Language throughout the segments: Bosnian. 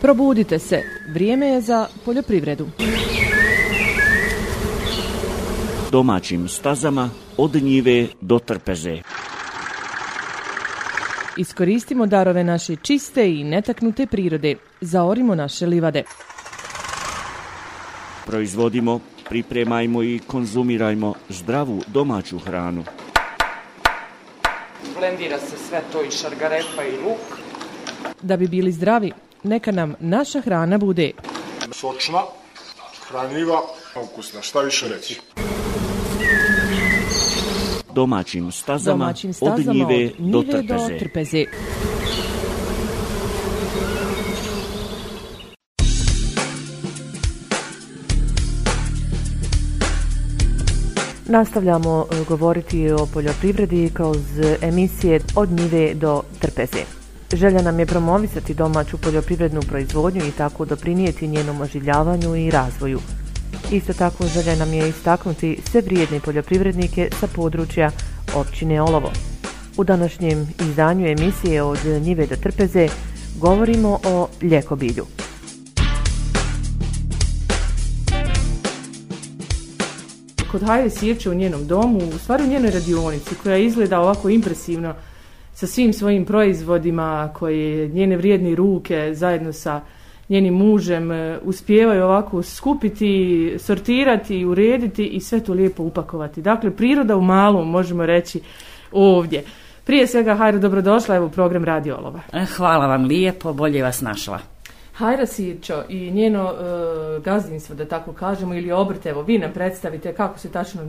Probudite se, vrijeme je za poljoprivredu. Domaćim stazama od njive do trpeze. Iskoristimo darove naše čiste i netaknute prirode. Zaorimo naše livade. Proizvodimo, pripremajmo i konzumirajmo zdravu domaću hranu. Blendira se sve to i šargarepa i luk. Da bi bili zdravi, neka nam naša hrana bude sočna, hranljiva, ukusna, šta više reći. Domaćim stazama, Domaćim stazama od njive, od njive do trpeze. Do trpeze. Nastavljamo eh, govoriti o poljoprivredi kroz eh, emisije Od njive do trpeze. Želja nam je promovisati domaću poljoprivrednu proizvodnju i tako doprinijeti njenom oživljavanju i razvoju. Isto tako želja nam je istaknuti sve vrijedne poljoprivrednike sa područja općine Olovo. U današnjem izdanju emisije od njive do trpeze govorimo o ljekobilju. Kod je Sirče u njenom domu, u stvari u njenoj radionici koja izgleda ovako impresivno, sa svim svojim proizvodima koje njene vrijedne ruke zajedno sa njenim mužem e, uspijevaju ovako skupiti, sortirati, urediti i sve to lijepo upakovati. Dakle, priroda u malom možemo reći ovdje. Prije svega, Hajra, dobrodošla, evo program Radio Olova. E, hvala vam lijepo, bolje vas našla. Hajra Sirčo i njeno e, gazdinstvo, da tako kažemo, ili obrt, evo vi nam predstavite kako se tačno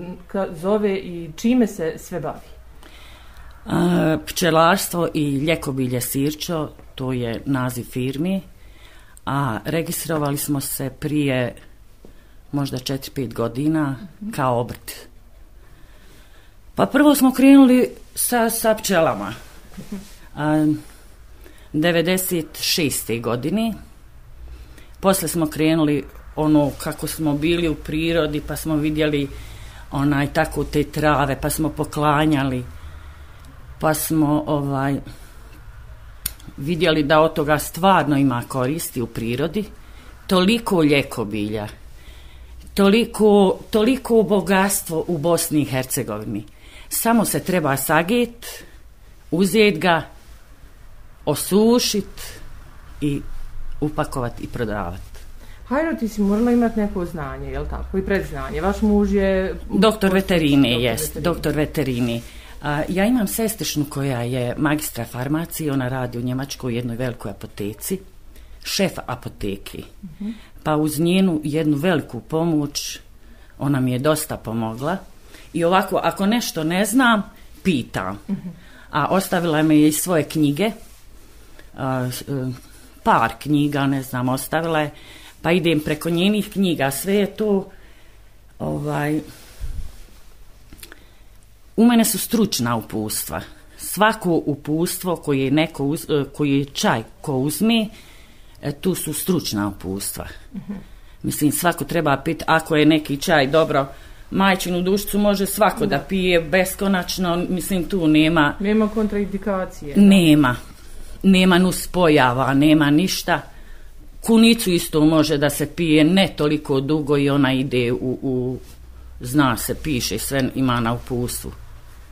zove i čime se sve bavi. Pčelarstvo i ljekobilje Sirčo, to je naziv firmi, a registrovali smo se prije možda 4-5 godina mhm. kao obrt. Pa prvo smo krenuli sa, sa pčelama. 96. godini. Posle smo krenuli ono kako smo bili u prirodi, pa smo vidjeli onaj tako te trave, pa smo poklanjali pa smo ovaj, vidjeli da od toga stvarno ima koristi u prirodi, toliko ljekobilja, toliko, toliko bogatstvo u Bosni i Hercegovini. Samo se treba sagit, uzet ga, osušit i upakovat i prodavat. Hajro, ti si morala imati neko znanje, jel tako? I predznanje. Vaš muž je... Doktor veterine, jest. Doktor veterini. Ja imam sestrišnu koja je magistra farmacije, ona radi u Njemačkoj u jednoj velikoj apoteci, šef apoteki. Mhm. Pa uz njenu jednu veliku pomoć ona mi je dosta pomogla. I ovako, ako nešto ne znam, pitam. Mhm. A ostavila mi je i svoje knjige, e, par knjiga, ne znam, ostavila je, pa idem preko njenih knjiga, sve je to ovaj, u mene su stručna upustva. Svako upustvo koje neko uz, e, koji je čaj ko uzmi, e, tu su stručna upustva. Mislim, svako treba piti, ako je neki čaj dobro, majčinu dušicu može svako da pije beskonačno, mislim tu nema... Nema kontraindikacije. Nema. Nema nuspojava, nema ništa. Kunicu isto može da se pije ne toliko dugo i ona ide u... u zna se, piše, sve ima na upustvu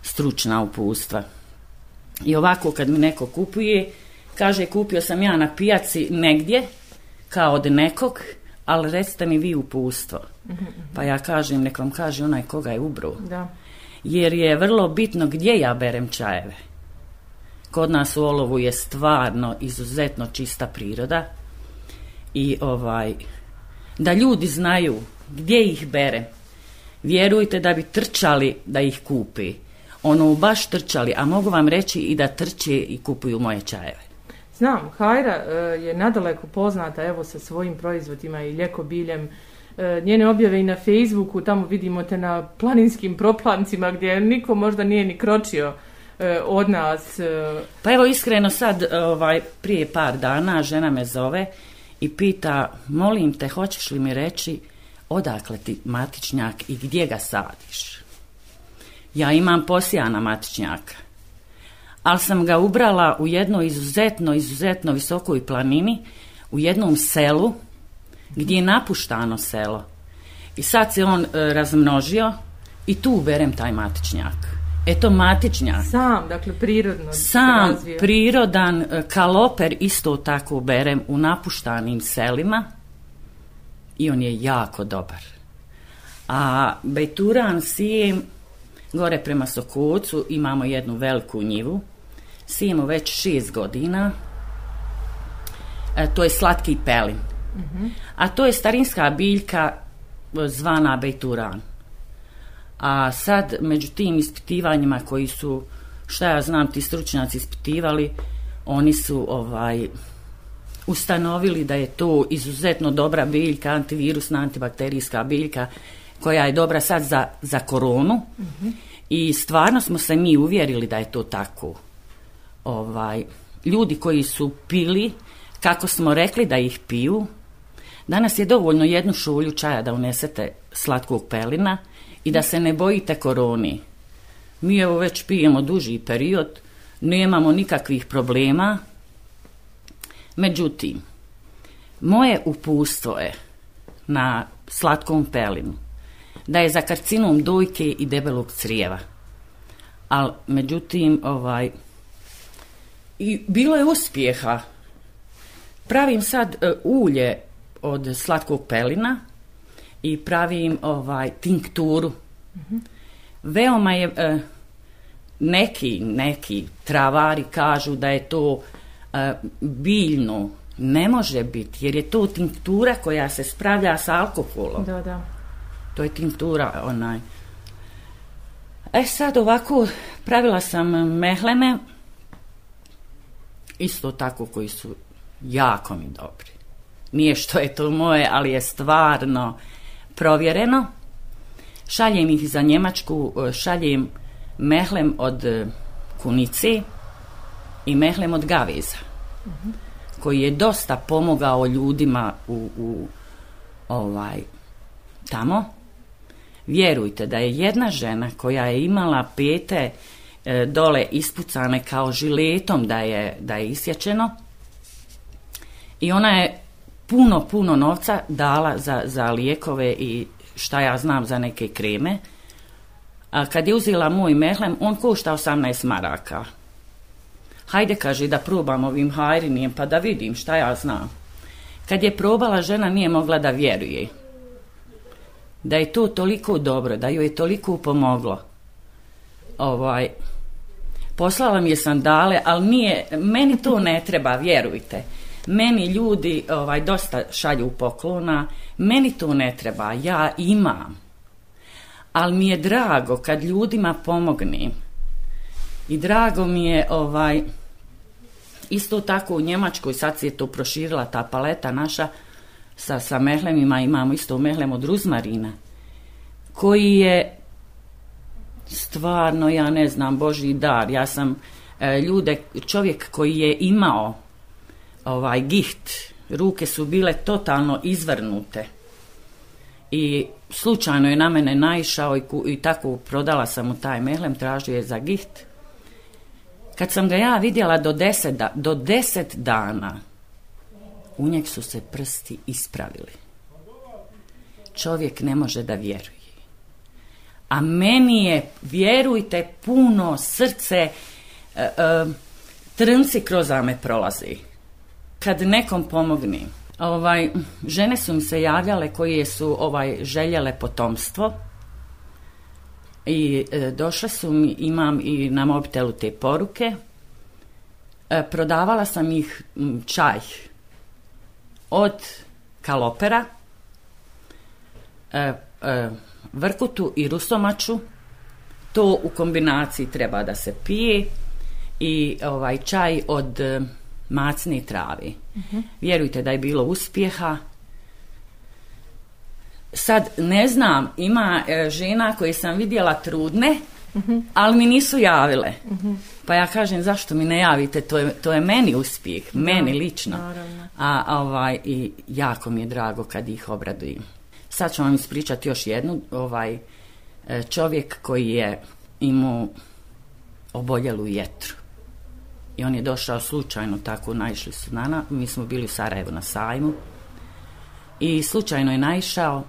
stručna upustva. I ovako kad mi neko kupuje, kaže kupio sam ja na pijaci negdje, kao od nekog, ali recite mi vi upustvo. Mhm, mhm. Pa ja kažem, nek vam kaže onaj koga je ubru. Da. Jer je vrlo bitno gdje ja berem čajeve. Kod nas u Olovu je stvarno izuzetno čista priroda i ovaj da ljudi znaju gdje ih bere. Vjerujte da bi trčali da ih kupi ono baš trčali, a mogu vam reći i da trče i kupuju moje čajeve. Znam, Hajra e, je nadaleko poznata evo sa svojim proizvodima i ljekobiljem. E, njene objave i na Facebooku, tamo vidimo te na planinskim proplancima gdje niko možda nije ni kročio e, od nas. Pa evo iskreno sad, ovaj, prije par dana žena me zove i pita, molim te, hoćeš li mi reći odakle ti matičnjak i gdje ga sadiš? Ja imam posijana matičnjaka, ali sam ga ubrala u jedno izuzetno, izuzetno visokoj planini, u jednom selu gdje je napuštano selo. I sad se on e, razmnožio i tu uberem taj matičnjak. Eto matičnjak. Sam, dakle prirodno. Sam, prirodan e, kaloper isto tako uberem u napuštanim selima i on je jako dobar. A bejturan sijem Gore prema Sokucu imamo jednu veliku njivu. Sijemo već šest godina. E, to je slatki pelin. A to je starinska biljka e, zvana bejturan. A sad, među tim ispitivanjima koji su, šta ja znam, ti stručnjaci ispitivali, oni su ovaj ustanovili da je to izuzetno dobra biljka, antivirusna, antibakterijska biljka koja je dobra sad za, za koronu i stvarno smo se mi uvjerili da je to tako. Ovaj, ljudi koji su pili, kako smo rekli da ih piju, danas je dovoljno jednu šulju čaja da unesete slatkog pelina i da se ne bojite koroni. Mi evo već pijemo duži period, nemamo nikakvih problema. Međutim, moje upustvo je na slatkom pelinu da je za karcinom dojke i debelog crijeva. Ali, međutim, ovaj, i bilo je uspjeha. Pravim sad e, ulje od slatkog pelina i pravim ovaj tinkturu. Veoma je e, neki neki travari kažu da je to e, biljno, ne može biti jer je to tinktura koja se spravlja s alkoholom. Da, da to je tintura onaj. E sad ovako, pravila sam mehleme isto tako koji su jako mi dobri. Nije što je to moje, ali je stvarno provjereno. Šaljem ih za Njemačku, šaljem mehlem od e, kunici i mehlem od gaviza, koji je dosta pomogao ljudima u, u ovaj, tamo Vjerujte da je jedna žena koja je imala pete e, dole ispucane kao žiletom da je, da je isječeno i ona je puno, puno novca dala za, za lijekove i šta ja znam za neke kreme. A kad je uzela moj mehlem, on košta 18 maraka. Hajde, kaže, da probam ovim hajrinijem pa da vidim šta ja znam. Kad je probala, žena nije mogla da vjeruje da je to toliko dobro, da joj je toliko pomoglo. Ovaj, poslala mi je sandale, ali nije, meni to ne treba, vjerujte. Meni ljudi ovaj, dosta šalju poklona, meni to ne treba, ja imam. Ali mi je drago kad ljudima pomognim I drago mi je ovaj, isto tako u Njemačkoj, sad se je to proširila ta paleta naša, sa, sa mehlemima, imamo isto mehlem od ruzmarina, koji je stvarno, ja ne znam, Boži dar. Ja sam e, ljude, čovjek koji je imao ovaj giht, ruke su bile totalno izvrnute. I slučajno je na mene naišao i, tako prodala sam mu taj mehlem, tražio je za giht. Kad sam ga ja vidjela do do deset dana, u njeg su se prsti ispravili. Čovjek ne može da vjeruje. A meni je, vjerujte, puno srce, e, e trnci kroz ame prolazi. Kad nekom pomogni. Ovaj, žene su mi se javljale koje su ovaj željele potomstvo i e, došle su mi, imam i na mobitelu te poruke. E, prodavala sam ih čaj od Kalopera, e, e Vrkutu i Rusomaču. To u kombinaciji treba da se pije i ovaj čaj od e, macne travi. Mhm. Vjerujte da je bilo uspjeha. Sad ne znam, ima e, žena koje sam vidjela trudne, ali mi nisu javile. Pa ja kažem, zašto mi ne javite, to je, to je meni uspjeh, meni lično. A, ovaj, i jako mi je drago kad ih obradujem. Sad ću vam ispričati još jednu, ovaj, e, čovjek koji je imao oboljelu jetru. I on je došao slučajno, tako naišli su na mi smo bili u Sarajevu na sajmu. I slučajno je naišao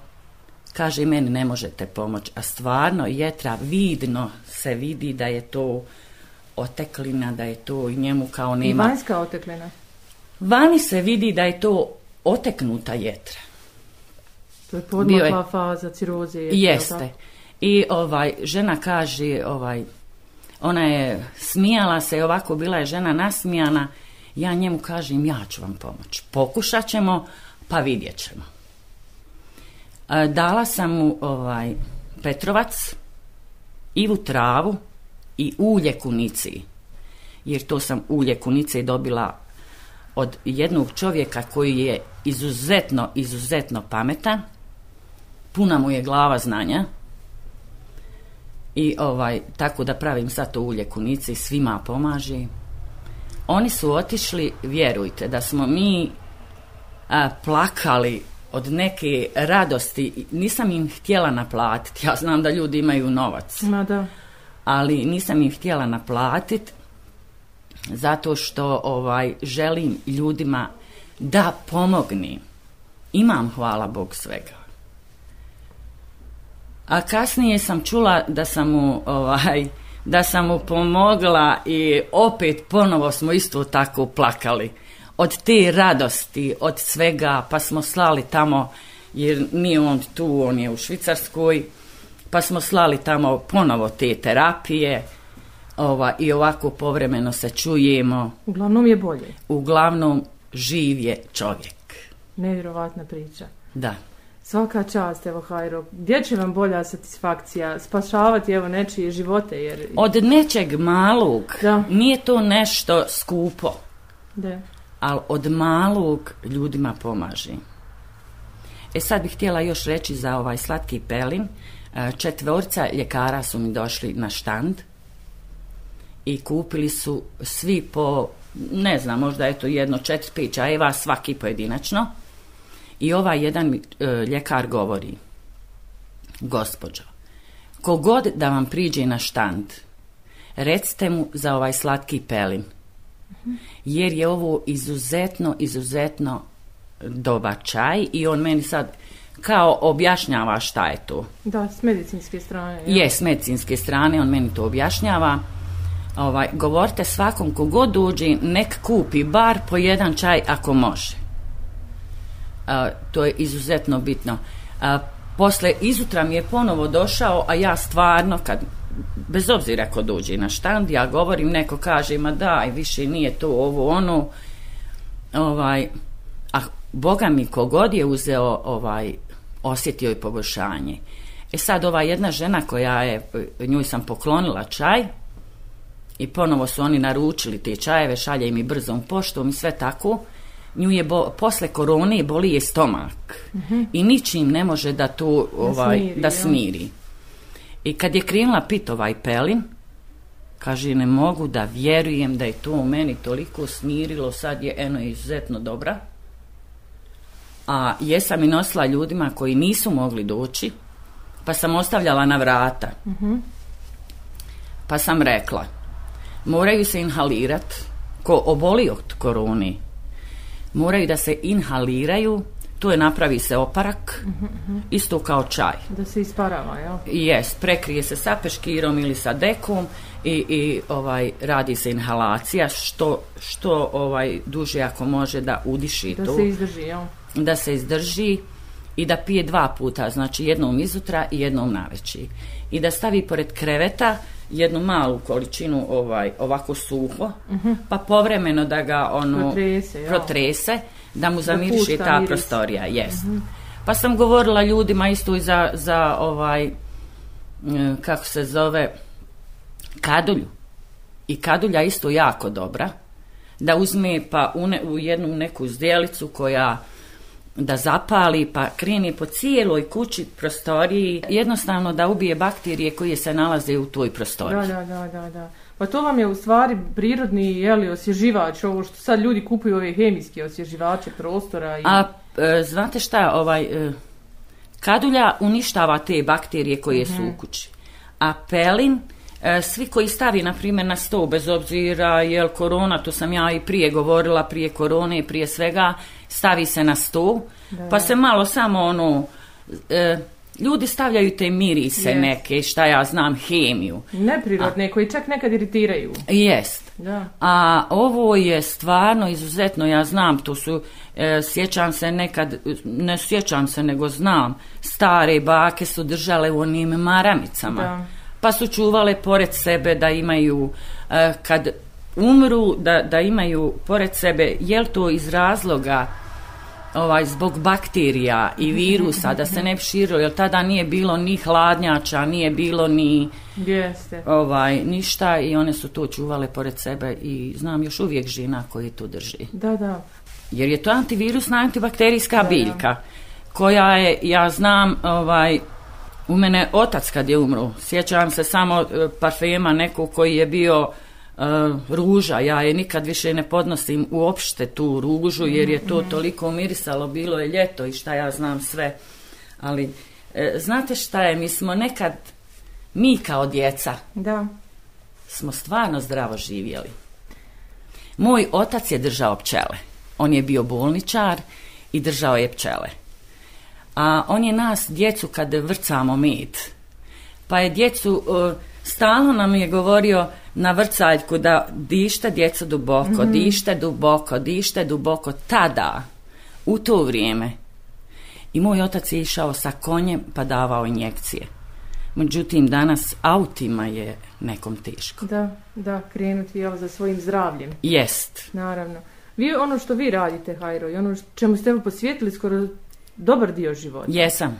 kaže meni ne možete pomoći, a stvarno jetra vidno se vidi da je to oteklina, da je to i njemu kao nema. I vanjska oteklina? Vani se vidi da je to oteknuta jetra. To je podmakla faza ciroze. Jeste. I ovaj, žena kaže, ovaj, ona je smijala se, ovako bila je žena nasmijana, ja njemu kažem, ja ću vam pomoći. Pokušat ćemo, pa vidjet ćemo. E, dala sam mu ovaj, petrovac, ivu travu i ulje kunici. Jer to sam ulje kunice dobila od jednog čovjeka koji je izuzetno, izuzetno pametan. Puna mu je glava znanja. I ovaj, tako da pravim sad to ulje kunici, svima pomaži. Oni su otišli, vjerujte, da smo mi a, plakali od neke radosti, nisam im htjela naplatiti, ja znam da ljudi imaju novac, Ma da. ali nisam im htjela naplatiti zato što ovaj želim ljudima da pomogni Imam, hvala Bog, svega. A kasnije sam čula da sam mu, ovaj, da sam mu pomogla i opet ponovo smo isto tako plakali od te radosti, od svega, pa smo slali tamo, jer nije on tu, on je u Švicarskoj, pa smo slali tamo ponovo te terapije ova, i ovako povremeno se čujemo. Uglavnom je bolje. Uglavnom živ je čovjek. Nevjerovatna priča. Da. Svaka čast, evo Hajro. Gdje će vam bolja satisfakcija? Spašavati evo nečije živote? Jer... Od nečeg malog. Nije to nešto skupo. Da ali od malog ljudima pomaži. E sad bih htjela još reći za ovaj slatki pelin. E, četvorca ljekara su mi došli na štand i kupili su svi po, ne znam, možda eto jedno četiri, a Eva, svaki pojedinačno. I ovaj jedan e, ljekar govori, gospođo, kogod da vam priđe na štand, recite mu za ovaj slatki pelin – jer je ovo izuzetno, izuzetno doba čaj i on meni sad kao objašnjava šta je to. Da, s medicinske strane. Je, s medicinske strane, on meni to objašnjava. Ovaj, govorite svakom kogod uđi, nek kupi bar po jedan čaj ako može. to je izuzetno bitno. A, posle izutra mi je ponovo došao, a ja stvarno, kad bez obzira ko dođe na štand, ja govorim, neko kaže, ma daj, više nije to ovo ono, ovaj, a Boga mi kogod je uzeo, ovaj, osjetio je poboljšanje. E sad, ova jedna žena koja je, njoj sam poklonila čaj, i ponovo su oni naručili te čajeve, šalje im i brzom poštom i sve tako, nju je posle korone boli je stomak mhm. i ničim ne može da to ovaj, Da smiri. I kad je krenula pit ovaj pelin, kaže ne mogu da vjerujem da je to u meni toliko smirilo, sad je eno izuzetno dobra. A jesam i nosila ljudima koji nisu mogli doći, pa sam ostavljala na vrata. Mhm. Pa sam rekla, moraju se inhalirat, ko obolio od koroni, moraju da se inhaliraju tu je napravi se oparak, isto kao čaj. Da se isparava, jel? Jes, prekrije se sa peškirom ili sa dekom i, i ovaj radi se inhalacija, što, što ovaj duže ako može da udiši da tu. Da se izdrži, jel? Da se izdrži i da pije dva puta, znači jednom izutra i jednom naveći. I da stavi pored kreveta jednu malu količinu ovaj ovako suho, mhm. pa povremeno da ga ono protrese, jel? protrese da mu zamiriši ta prostorija, jest. Mhm. Pa sam govorila ljudima isto i za, za ovaj, e, kako se zove, kadulju. I kadulja isto jako dobra, da uzme pa u jednu neku zdjelicu koja da zapali pa kreni po cijeloj kući prostoriji, jednostavno da ubije bakterije koje se nalaze u toj prostoriji. Da, da, da, da. Pa to vam je u stvari prirodni jeli, osježivač, ovo što sad ljudi kupuju ove hemijske osježivače prostora. I... A e, znate šta, ovaj, e, kadulja uništava te bakterije koje su u mhm. kući, a pelin e, svi koji stavi, na primjer, na sto, bez obzira, jel korona, to sam ja i prije govorila, prije korone, i prije svega, stavi se na stol, pa se malo samo ono... E, ljudi stavljaju te mirise yes. neke, šta ja znam, hemiju. Neprirodne, A, koji čak nekad iritiraju. Jest. Da. A ovo je stvarno izuzetno, ja znam, tu su, e, sjećam se nekad, ne sjećam se, nego znam, stare bake su držale u onim maramicama. Da. Pa su čuvale pored sebe da imaju, e, kad umru, da, da imaju pored sebe, jel to iz razloga ovaj, zbog bakterija i mhm. virusa, da se ne bi širilo, jer tada nije bilo ni hladnjača, nije bilo ni ovaj, ništa i one su to čuvale pored sebe i znam još uvijek žena koji to drži. Da, da. Jer je to antivirusna, antibakterijska biljka koja je, ja znam, ovaj, u mene otac kad je umro, sjećam se samo eh, parfema nekog koji je bio E, ruža, ja je nikad više ne podnosim uopšte tu ružu jer je to mhm. toliko umirisalo, bilo je ljeto i šta ja znam sve. Ali e, znate šta je, mi smo nekad, mi kao djeca, da. smo stvarno zdravo živjeli. Moj otac je držao pčele. On je bio bolničar i držao je pčele. A on je nas, djecu, kad vrcamo med, pa je djecu... E, Stalno nam je govorio na vrcaljku da dište djeca duboko, mhm. dište duboko, dište duboko, tada, u to vrijeme. I moj otac je išao sa konjem pa davao injekcije. Međutim, danas autima je nekom teško. Da, da, krenuti jel, za svojim zdravljem. Jest. Naravno. Vi ono što vi radite, Hajro, i ono čemu ste posvijetili skoro dobar dio života. Jesam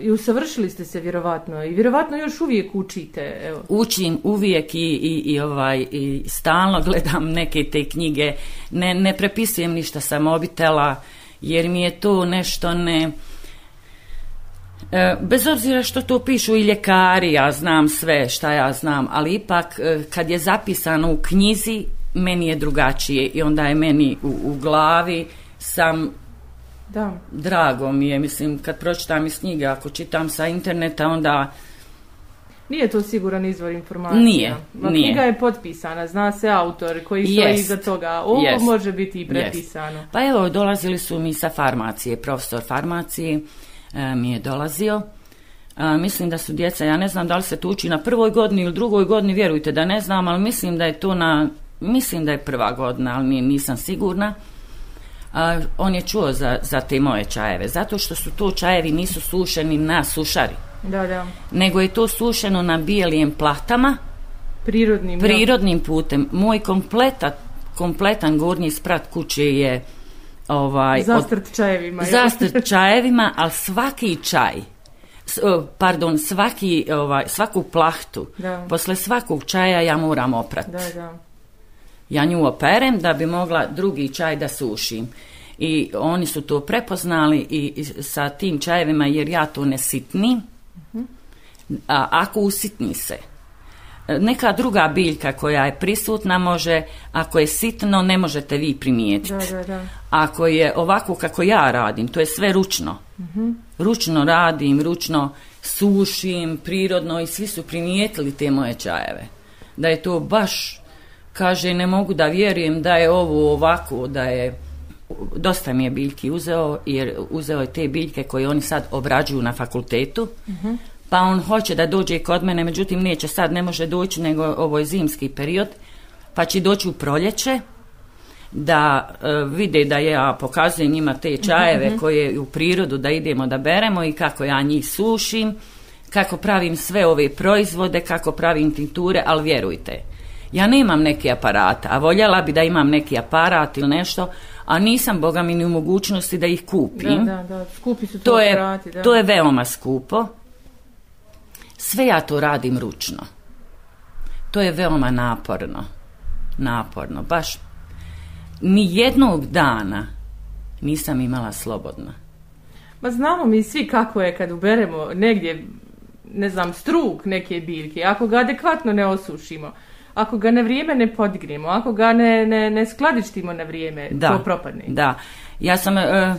i usavršili ste se vjerovatno i vjerovatno još uvijek učite. Evo. Učim uvijek i, i, ovaj, i stalno gledam neke te knjige. Ne, ne prepisujem ništa sa mobitela jer mi je to nešto ne... E, bez obzira što to pišu i ljekari, ja znam sve šta ja znam, ali ipak e, kad je zapisano u knjizi, meni je drugačije i onda je meni u glavi sam da. Drago mi je, mislim, kad pročitam iz knjige, ako čitam sa interneta, onda... Nije to siguran izvor informacija. Nije, Ma, nije. Knjiga je potpisana, zna se autor koji stoji iza toga. Ovo može biti i prepisano. Pa evo, dolazili su mi sa farmacije, profesor farmacije e, mi je dolazio. E, mislim da su djeca, ja ne znam da li se to uči na prvoj godini ili drugoj godini, vjerujte da ne znam, ali mislim da je to na, mislim da je prva godina, ali nisam sigurna a, on je čuo za, za te moje čajeve, zato što su to čajevi nisu sušeni na sušari. Da, da. Nego je to sušeno na bijelijem platama. Prirodnim. Prirodnim putem. Moj kompleta, kompletan gornji sprat kuće je ovaj... Zastrt čajevima. zastrt čajevima, ali svaki čaj pardon, svaki, ovaj, svaku plahtu, posle svakog čaja ja moram oprati. Da, da ja nju operem da bi mogla drugi čaj da sušim. I oni su to prepoznali i, sa tim čajevima jer ja to ne sitnim. A, ako usitni se. Neka druga biljka koja je prisutna može, ako je sitno, ne možete vi primijetiti. Da, da, da. Ako je ovako kako ja radim, to je sve ručno. uh Ručno radim, ručno sušim, prirodno i svi su primijetili te moje čajeve. Da je to baš kaže ne mogu da vjerujem da je ovo ovako, da je dosta mi je biljki uzeo jer uzeo je te biljke koje oni sad obrađuju na fakultetu mhm. pa on hoće da dođe kod mene međutim neće sad ne može doći nego ovo je zimski period pa će doći u proljeće da e, vide da ja pokazujem njima te mhm, čajeve uh-huh. koje u prirodu da idemo da beremo i kako ja njih sušim kako pravim sve ove proizvode kako pravim tinture ali vjerujte ja nemam neki aparat, a voljela bi da imam neki aparat ili nešto, a nisam, boga mi, ni u mogućnosti da ih kupim. Da, da, da. Skupi su to, to je, aparati, da. To je veoma skupo. Sve ja to radim ručno. To je veoma naporno. Naporno, baš. Ni jednog dana nisam imala slobodno. Ma znamo mi svi kako je kad uberemo negdje, ne znam, struk neke biljke, ako ga adekvatno ne osušimo, ako ga na vrijeme ne podgrimo, ako ga ne, ne, ne skladištimo na vrijeme, da, to propadne. Da, ja sam... E,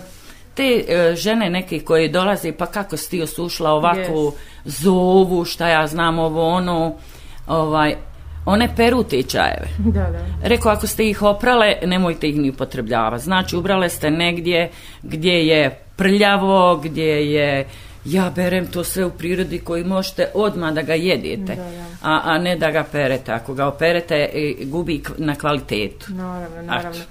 te e, žene neke koje dolaze, pa kako si ti osušla ovakvu zovu, šta ja znam, ovo ono, ovaj, one peru te čajeve. Da, da. ako ste ih oprale, nemojte ih ni upotrebljavati. Znači, ubrale ste negdje gdje je prljavo, gdje je ja berem to sve u prirodi koji možete odmah da ga jedete, A, a ne da ga perete. Ako ga operete, e, gubi na kvalitetu. Naravno, naravno.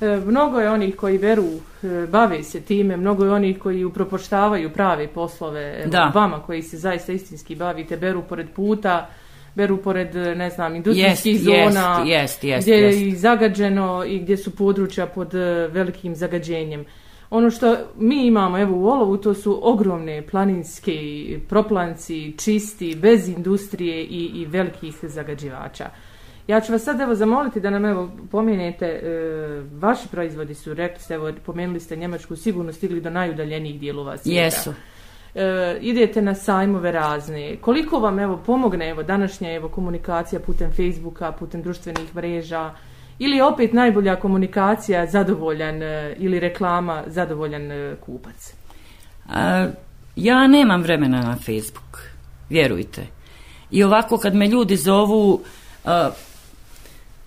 E, mnogo je onih koji veru, e, bave se time, mnogo je onih koji upropoštavaju prave poslove. Da. Vama koji se zaista istinski bavite, beru pored puta, beru pored, ne znam, industrijskih zona, gdje je i zagađeno i gdje su područja pod velikim zagađenjem. Ono što mi imamo evo u olovu to su ogromne planinske proplanci, čisti, bez industrije i, i velikih zagađivača. Ja ću vas sad evo zamoliti da nam evo pomenete, e, vaši proizvodi su, rekli ste, evo pomenuli ste Njemačku, sigurno stigli do najudaljenijih dijelova svijeta. Jesu. E, idete na sajmove razne. Koliko vam evo pomogne evo današnja evo komunikacija putem Facebooka, putem društvenih mreža, ili je opet najbolja komunikacija zadovoljan e, ili reklama zadovoljan e, kupac? ja nemam vremena na Facebook, vjerujte. I ovako kad me ljudi zovu, a, e,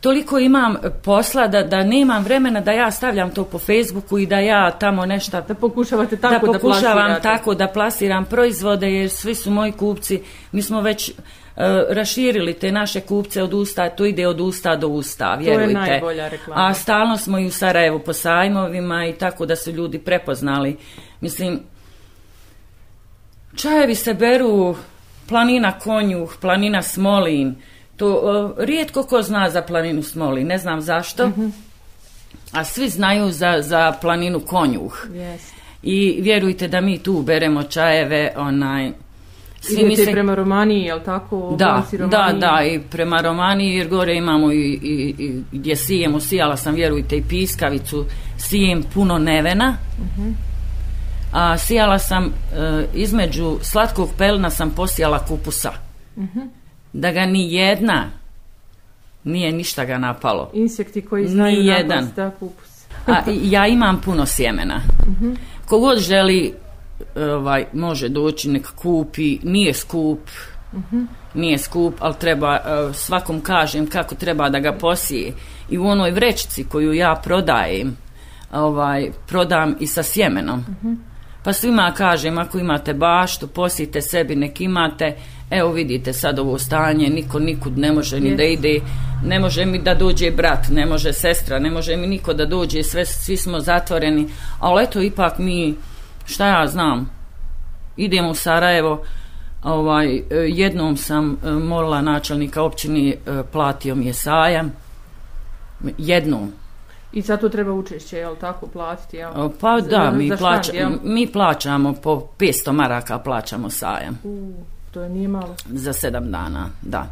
toliko imam posla da, da nemam vremena da ja stavljam to po Facebooku i da ja tamo nešto... Da pokušavate tako da, pokušavam tako da plasiram proizvode jer svi su moji kupci, mi smo već E, raširili te naše kupce od usta, to ide od usta do usta, vjerujte. A stalno smo i u Sarajevu po sajmovima i tako da su ljudi prepoznali. Mislim, čajevi se beru planina konjuh, planina smolin. To e, rijetko ko zna za planinu smolin, ne znam zašto. Mhm. A svi znaju za, planinu konjuh. I vjerujte da mi tu beremo čajeve onaj svi Idete misle... prema Romaniji, jel tako? Da, da, da, i prema Romaniji jer gore imamo i, i, gdje sijemo, sijala sam vjerujte i piskavicu, sijem puno nevena. Mhm. A sijala sam e, između slatkog pelna sam posijala kupusa. uh Da ga ni jedna nije ništa ga napalo. Insekti koji znaju ni jedan. da kupus. A, ja imam puno sjemena. Uh-huh. Kogod želi ovaj, može doći, nek kupi, nije skup, mhm. nije skup, ali treba, e, svakom kažem kako treba da ga posije. I u onoj vrećici koju ja prodajem, ovaj, prodam i sa sjemenom. Mhm. Pa svima kažem, ako imate baštu, posijte sebi, nek imate, evo vidite sad ovo stanje, niko nikud ne može ni da ide, ne može mi da dođe brat, ne može sestra, ne može mi niko da dođe, sve, svi smo zatvoreni, ali eto ipak mi šta ja znam, idem u Sarajevo, ovaj, e, jednom sam e, molila načelnika općini, e, platio mi je sajam, jednom. I sad to treba učešće, jel tako, platiti? Pa da, mi, mi plaćamo, po 500 maraka plaćamo sajam. to je nije malo. Za sedam dana, da.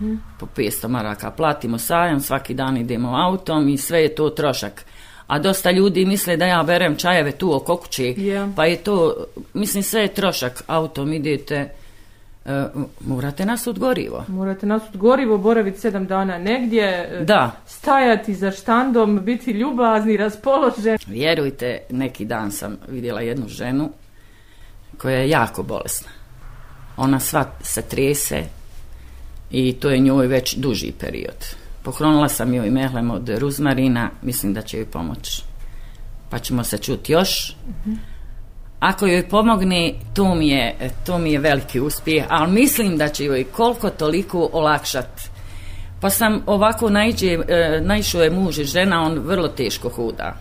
Uh Po 500 maraka platimo sajam, svaki dan idemo autom i sve je to trošak a dosta ljudi misle da ja berem čajeve tu oko kući, pa je to, mislim sve je trošak, autom idete, e, morate nas gorivo. Morate nas gorivo, boraviti sedam dana negdje, e, da. stajati za štandom, biti ljubazni, raspoložen. Vjerujte, neki dan sam vidjela jednu ženu koja je jako bolesna. Ona sva se trese i to je njoj već duži period. Poklonila sam joj i mehlem od ruzmarina, mislim da će joj pomoći. Pa ćemo se čuti još. Ako joj pomogni, to mi, je, to mi je veliki uspjeh, ali mislim da će joj koliko toliko olakšati. Pa sam ovako najđe, e, je muž i žena, on vrlo teško huda.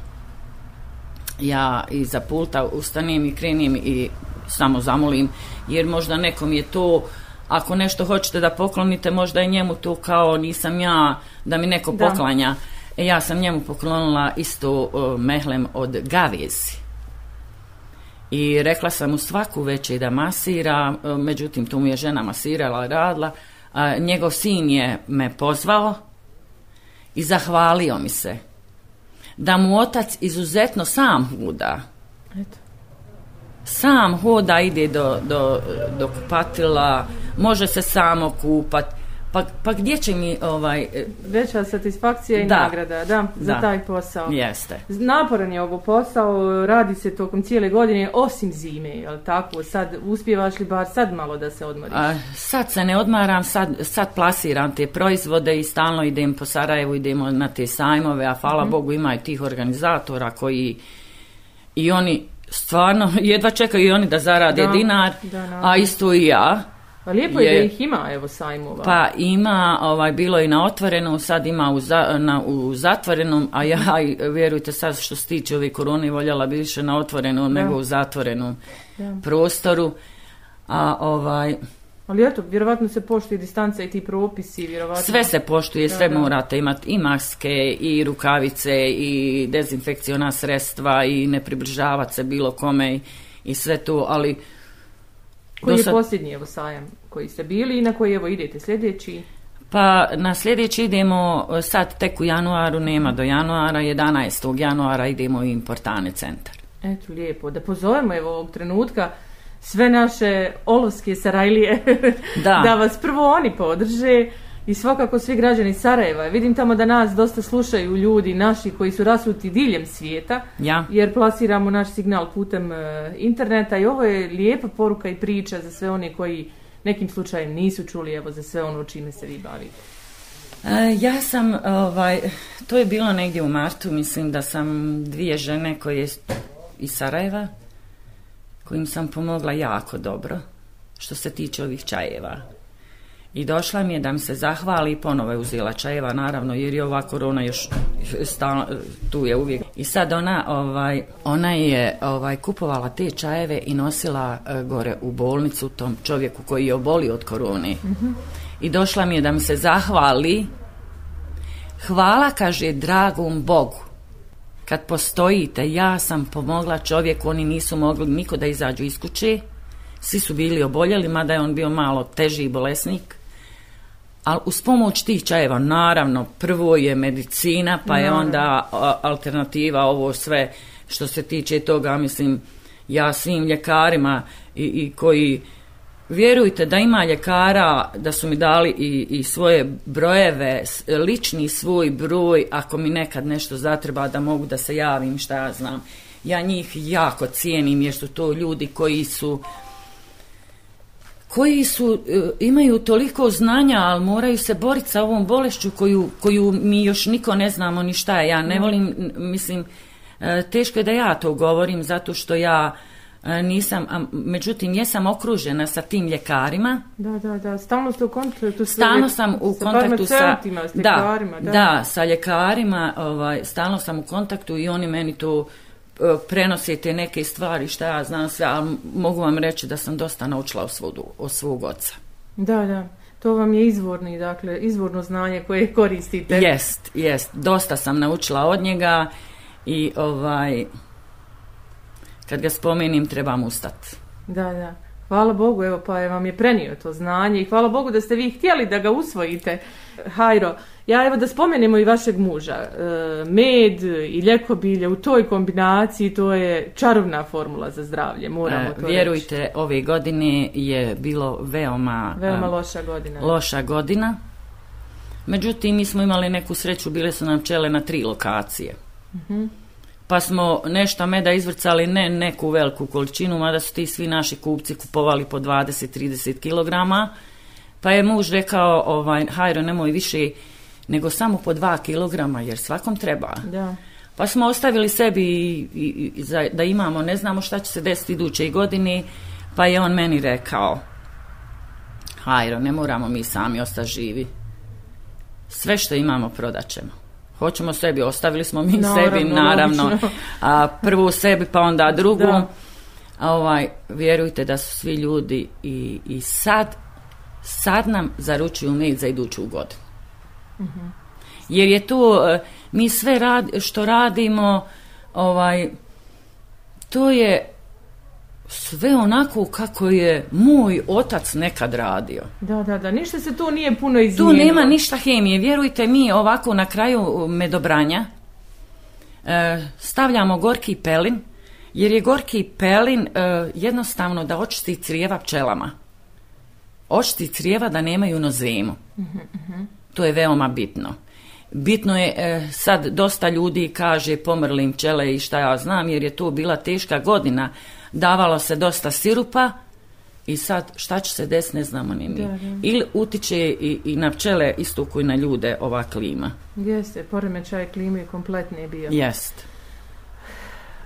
Ja iza pulta ustanim i krenim i samo zamolim, jer možda nekom je to ako nešto hoćete da poklonite, možda je njemu tu kao nisam ja, da mi neko poklanja. E, ja sam njemu poklonila isto e, mehlem od gavijesi. I rekla sam mu svaku večer da masira, e, međutim tu mu je žena masirala, radila. njegov sin je me pozvao i zahvalio mi se. Da mu otac izuzetno sam huda. Eto sam hoda, ide do, do, do kupatila, može se samo kupat. Pa, pa gdje će mi ovaj... E, Veća satisfakcija i nagrada, da, za taj posao. Jeste. Naporan je ovo posao, radi se tokom cijele godine, osim zime, jel tako? Sad uspijevaš li bar sad malo da se odmoriš? A, sad se ne odmaram, sad, plasiram te proizvode i stalno idem po Sarajevu, idemo na te sajmove, a hvala mhm. Bogu ima i tih organizatora koji i oni stvarno jedva čekaju i oni da zarade da, dinar, a isto i ja. Pa lijepo je, da ih ima, evo, sajmova. Pa ima, ovaj, bilo i na otvorenom, sad ima u, na, u zatvorenom, a ja, vjerujte, sad što se tiče ove korone, voljela bi više na otvorenom nego u zatvorenom prostoru. A ovaj, ali eto, vjerovatno se poštuje distanca i ti propisi, vjerovatno. Sve se poštuje, sve morate imati i maske, i rukavice, i dezinfekciona sredstva, i ne približavati se bilo kome, i, sve to, ali... Koji je posljednji evo sajam koji ste bili i na koji evo idete sljedeći? Pa na sljedeći idemo, sad tek u januaru, nema do januara, 11. januara idemo u Importane centar. Eto, lijepo. Da pozovemo evo ovog trenutka sve naše olovske sarajlije da. vas prvo oni podrže i svakako svi građani Sarajeva. Vidim tamo da nas dosta slušaju ljudi naši koji su rasuti diljem svijeta, jer plasiramo naš signal putem e, interneta i ovo je lijepa poruka i priča za sve one koji nekim slučajem nisu čuli, evo za sve ono čime se vi bavite. E, ja sam, ovaj, to je bilo negdje u martu, mislim da sam dvije žene koje iz Sarajeva, kojim sam pomogla jako dobro što se tiče ovih čajeva. I došla mi je da mi se zahvali i ponovo je uzela čajeva, naravno, jer je ova korona još tu je uvijek. I sad ona, ovaj, ona je ovaj, kupovala te čajeve i nosila e, gore u bolnicu tom čovjeku koji je obolio od korone. Mhm. I došla mi je da mi se zahvali. Hvala, kaže, dragom Bogu kad postojite, ja sam pomogla čovjeku, oni nisu mogli niko da izađu iz kuće, svi su bili oboljeli, mada je on bio malo teži i bolesnik, ali uz pomoć tih čajeva, naravno, prvo je medicina, pa je onda alternativa ovo sve što se tiče toga, mislim, ja svim ljekarima i, i koji Vjerujte da ima ljekara, da su mi dali i, i svoje brojeve, lični svoj broj, ako mi nekad nešto zatreba da mogu da se javim, šta ja znam. Ja njih jako cijenim jer su to ljudi koji su koji su, e, imaju toliko znanja, ali moraju se boriti sa ovom bolešću koju, koju mi još niko ne znamo ni šta je. Ja ne mhm. volim, mislim, e, teško je da ja to govorim zato što ja E, nisam, a, međutim jesam okružena sa tim ljekarima. Da, da, da, stalno ste u kontaktu sa Stalno sam u kontaktu sa, ljekarima, da, da. sa ljekarima, ovaj, stalno sam u kontaktu i oni meni tu e, prenosite neke stvari, šta ja znam sve, ali mogu vam reći da sam dosta naučila o svog, o svog oca. Da, da. To vam je izvorni, dakle, izvorno znanje koje koristite. Jest, jest. Dosta sam naučila od njega i ovaj, kad ga spomenim trebam ustat. Da, da. Hvala Bogu, evo pa vam je prenio to znanje i hvala Bogu da ste vi htjeli da ga usvojite. Hajro, ja evo da spomenemo i vašeg muža. E, med i ljekobilje u toj kombinaciji to je čarovna formula za zdravlje, moramo e, to Vjerujte, ove godine je bilo veoma... Veoma e, loša godina. Loša godina. Međutim, mi smo imali neku sreću, bile su nam čele na tri lokacije. Mhm pa smo nešto meda izvrcali, ne neku veliku količinu, mada su ti svi naši kupci kupovali po 20-30 kilograma, pa je muž rekao, ovaj, hajro, nemoj više nego samo po 2 kilograma, jer svakom treba. Pa smo ostavili sebi i, za, da imamo, ne znamo šta će se desiti iduće godini. pa je on meni rekao, hajro, ne moramo mi sami ostati živi. Sve što imamo prodat ćemo hoćemo sebi, ostavili smo mi sebi, naravno. A, prvu sebi, pa onda drugu. A ovaj, vjerujte da su svi ljudi i, i sad, sad nam zaručuju med za iduću godinu. Mhm. Jer je tu, e, mi sve rad, što radimo, ovaj, to je sve onako kako je moj otac nekad radio. Da, da, da, ništa se tu nije puno izmijenilo. Tu nema ništa hemije, vjerujte mi ovako na kraju uh, medobranja uh, stavljamo gorki pelin, jer je gorki pelin uh, jednostavno da očisti crijeva pčelama. Očisti crijeva da nemaju nozemu. zemu. Mhm, mhm. To je veoma bitno. Bitno je, sad dosta ljudi kaže pomrlim pčele i šta ja znam, jer je to bila teška godina davalo se dosta sirupa i sad šta će se desiti ne znamo ni mi. Ili utiče i, i na pčele istuku i na ljude ova klima. Jeste, poremećaj klime kompletni je bio. Jeste.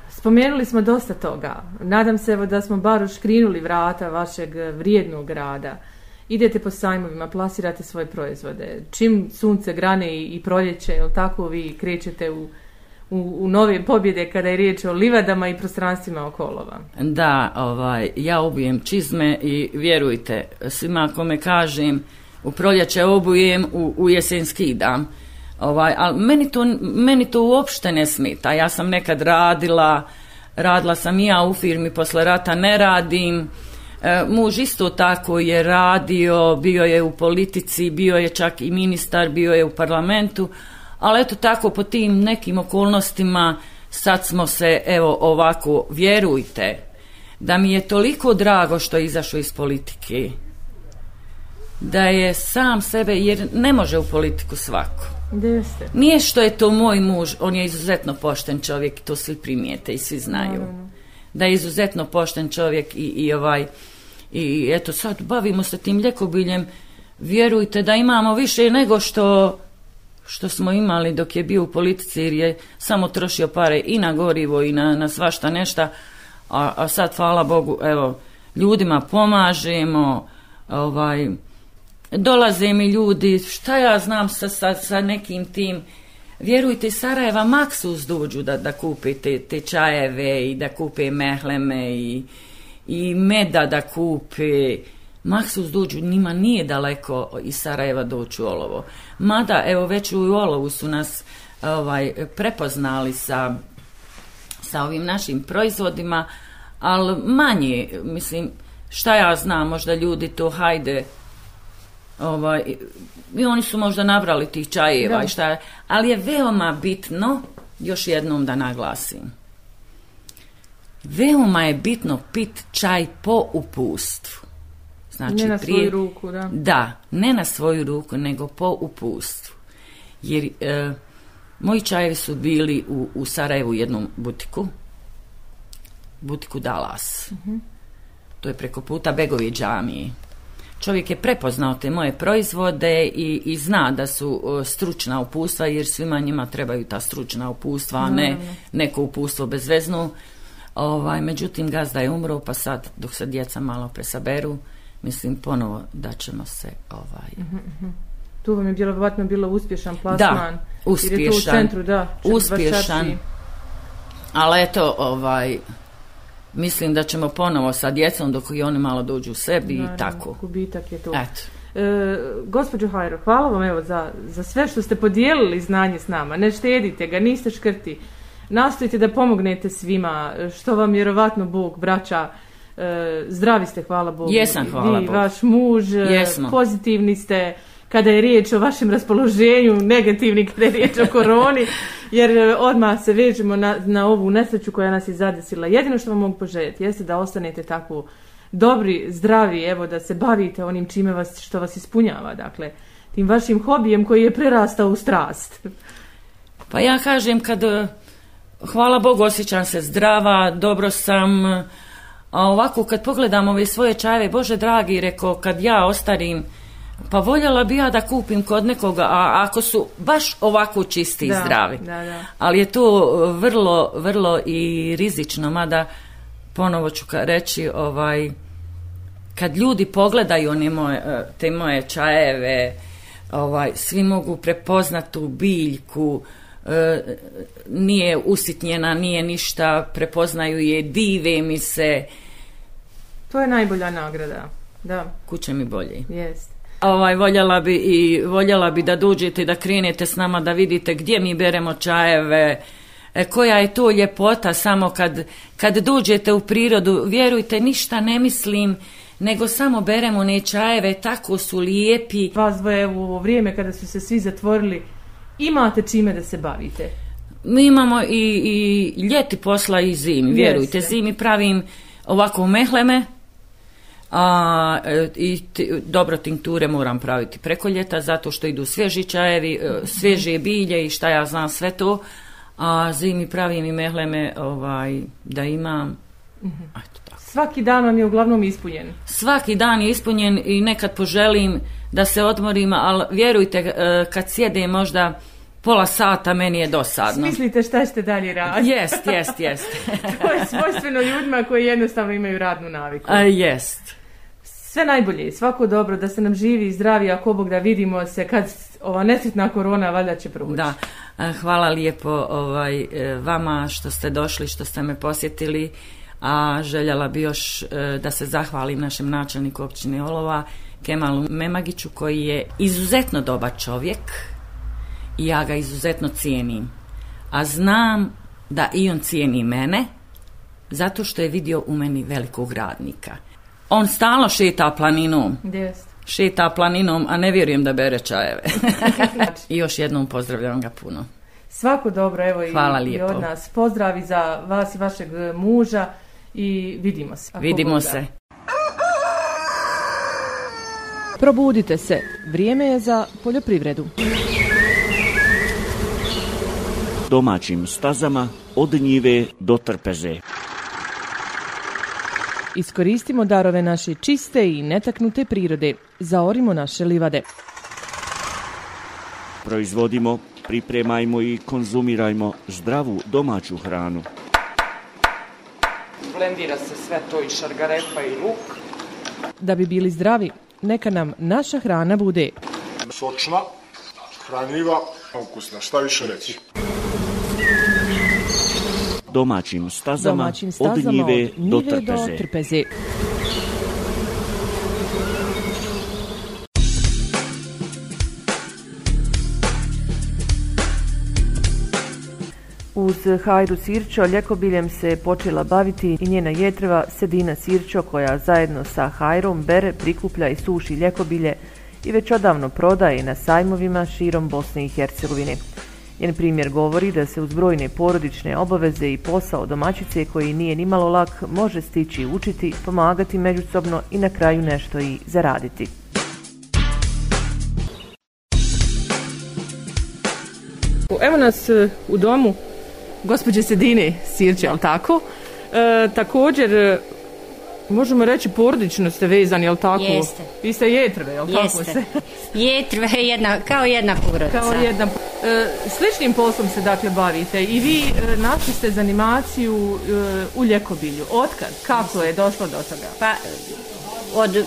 Spomenuli smo dosta toga. Nadam se evo da smo bar uškrinuli vrata vašeg vrijednog grada. Idete po sajmovima, plasirate svoje proizvode. Čim sunce grane i, i proljeće, tako vi krećete u u, u nove pobjede kada je riječ o livadama i prostranstvima okolova. Da, ovaj, ja obujem čizme i vjerujte, svima kome kažem, u proljeće obujem, u, u jesen skidam. Ovaj, ali meni to, meni to uopšte ne smita. Ja sam nekad radila, radila sam i ja u firmi, posle rata ne radim. E, muž isto tako je radio, bio je u politici, bio je čak i ministar, bio je u parlamentu, ali eto tako po tim nekim okolnostima sad smo se evo ovako vjerujte da mi je toliko drago što je izašao iz politike da je sam sebe jer ne može u politiku svako nije što je to moj muž on je izuzetno pošten čovjek to svi primijete i svi znaju da je izuzetno pošten čovjek i, i ovaj i eto sad bavimo se tim ljekobiljem vjerujte da imamo više nego što što smo imali dok je bio u politici jer je samo trošio pare i na gorivo i na, na svašta nešta, a, a sad hvala Bogu, evo, ljudima pomažemo, ovaj, dolaze mi ljudi, šta ja znam sa, sa, sa nekim tim, vjerujte Sarajeva maksus dođu da, da kupe te, čajeve i da kupe mehleme i, i meda da kupe, Maksus dođu, njima nije daleko iz Sarajeva doći u Olovo. Mada, evo, već u Olovu su nas ovaj, prepoznali sa, sa ovim našim proizvodima, ali manje, mislim, šta ja znam, možda ljudi to hajde, ovaj, i oni su možda nabrali tih čajeva i šta, ali je veoma bitno, još jednom da naglasim, veoma je bitno pit čaj po upustvu. Znači, ne na svoju ruku, da. Da, ne na svoju ruku, nego po upustvu. Jer e, moji čajevi su bili u, u Sarajevu u jednom butiku, butiku Dalas. Mhm. To je preko puta Begovi džamiji. Čovjek je prepoznao te moje proizvode i, i zna da su e, stručna upustva, jer svima njima trebaju ta stručna upustva, a ne neko upustvo bezvezno. Ovaj, međutim, gazda je umro, pa sad, dok se djeca malo presaberu, mislim ponovo da ćemo se ovaj mhm, mhm. tu vam je vjerojatno bilo uspješan plasman. Da, uspješan. u centru, da. Uspješan. Ali eto, ovaj, mislim da ćemo ponovo sa djecom dok i oni malo dođu u sebi i tako. Gubitak je tu Eto. E, gospođo Hajro, hvala vam evo za, za sve što ste podijelili znanje s nama. Ne štedite ga, niste škrti. Nastojite da pomognete svima što vam vjerovatno Bog braća, E, zdravi ste, hvala Bogu. Jesam, hvala Vi, vaš muž, e, pozitivni ste kada je riječ o vašem raspoloženju, negativni kada je riječ o koroni, jer e, odmah se vežemo na, na ovu nesreću koja nas je zadesila. Jedino što vam mogu poželjeti jeste da ostanete tako dobri, zdravi, evo da se bavite onim čime vas, što vas ispunjava, dakle, tim vašim hobijem koji je prerastao u strast. Pa ja kažem kad, hvala Bogu, osjećam se zdrava, dobro sam, a ovako kad pogledam ove svoje čajeve, bože dragi, reko, kad ja ostarim, pa voljela bi ja da kupim kod nekoga, a ako su baš ovako čisti da, i zdravi. Da, da. Ali je to e, vrlo, vrlo i rizično, mada ponovo ću reći, ovaj, kad ljudi pogledaju one moje, e, te moje čajeve, ovaj, svi mogu prepoznatu biljku, E, nije usitnjena, nije ništa, prepoznaju je, dive mi se. To je najbolja nagrada, da. Kuće mi bolje. Jest. Ovaj, voljela, bi i, voljela bi da dođete i da krenete s nama da vidite gdje mi beremo čajeve, e, koja je to ljepota samo kad, kad dođete u prirodu, vjerujte, ništa ne mislim, nego samo beremo ne čajeve, tako su lijepi. Vas dvoje u vrijeme kada su se svi zatvorili imate čime da se bavite. Mi imamo i, i ljeti posla i zimi, vjerujte. Zimi pravim ovako mehleme, a, e, i dobro tinkture moram praviti preko ljeta zato što idu svježi čajevi, e, svježije bilje i šta ja znam sve to. A zimi pravim i mehleme ovaj, da imam. Mhm. Svaki dan vam je uglavnom ispunjen? Svaki dan je ispunjen i nekad poželim da se odmorim, ali vjerujte e, kad sjede možda pola sata meni je dosadno. Mislite šta ćete dalje raditi? Jest, jest, jest. to je svojstveno ljudima koji jednostavno imaju radnu naviku. A, jest. Sve najbolje, svako dobro, da se nam živi i zdravi, ako Bog da vidimo se kad ova nesretna korona valjda će proći. Da, hvala lijepo ovaj, e, vama što ste došli, što ste me posjetili, a željela bi još e, da se zahvalim našem načelniku općine Olova, Kemalu Memagiću, koji je izuzetno dobar čovjek, i ja ga izuzetno cijenim. A znam da i on cijeni mene, zato što je vidio u meni velikog radnika. On stalno šeta planinom. Yes. Šeta planinom, a ne vjerujem da bere čajeve. I još jednom pozdravljam ga puno. Svako dobro, evo i, Hvala od nas. Pozdravi za vas i vašeg e, muža i vidimo se. Vidimo se. Probudite se, vrijeme je za poljoprivredu domaćim stazama od njive do trpeze. Iskoristimo darove naše čiste i netaknute prirode. Zaorimo naše livade. Proizvodimo, pripremajmo i konzumirajmo zdravu domaću hranu. Blendira se sve to i šargarepa i luk. Da bi bili zdravi, neka nam naša hrana bude sočna, hranljiva, ukusna, šta više reći domaćim stazama, od, njive do trpeze. Uz Hajdu Sirčo ljekobiljem se počela baviti i njena jetreva Sedina Sirčo koja zajedno sa Hajrom bere, prikuplja i suši ljekobilje i već odavno prodaje na sajmovima širom Bosne i Hercegovine. Njen primjer govori da se uz brojne porodične obaveze i posao domaćice koji nije nimalo lak može stići učiti, pomagati međusobno i na kraju nešto i zaraditi. Evo nas e, u domu gospođe Sedine Sirće, ali tako? E, također e, možemo reći porodično ste vezani, jel tako? Jeste. Vi ste jetrve, jel Jeste. tako? se? jetrve jedna, kao jedna porodica. Kao jedna. E, sličnim poslom se dakle bavite i vi e, našli ste zanimaciju e, u ljekobilju. Otkad? Kako je došlo do toga? Pa od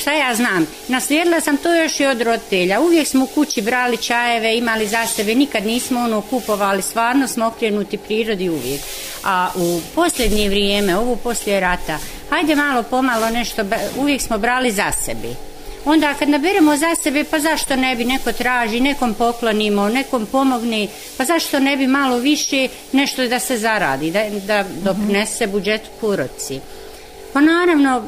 šta ja znam, naslijedila sam to još i od roditelja. Uvijek smo u kući brali čajeve, imali za sebe, nikad nismo ono kupovali, stvarno smo okrenuti prirodi uvijek. A u posljednje vrijeme, ovu poslije rata, hajde malo pomalo nešto, uvijek smo brali za sebe. Onda kad naberemo za sebe, pa zašto ne bi neko traži, nekom poklonimo, nekom pomogni, pa zašto ne bi malo više nešto da se zaradi, da, da dopnese budžet kuroci Pa naravno,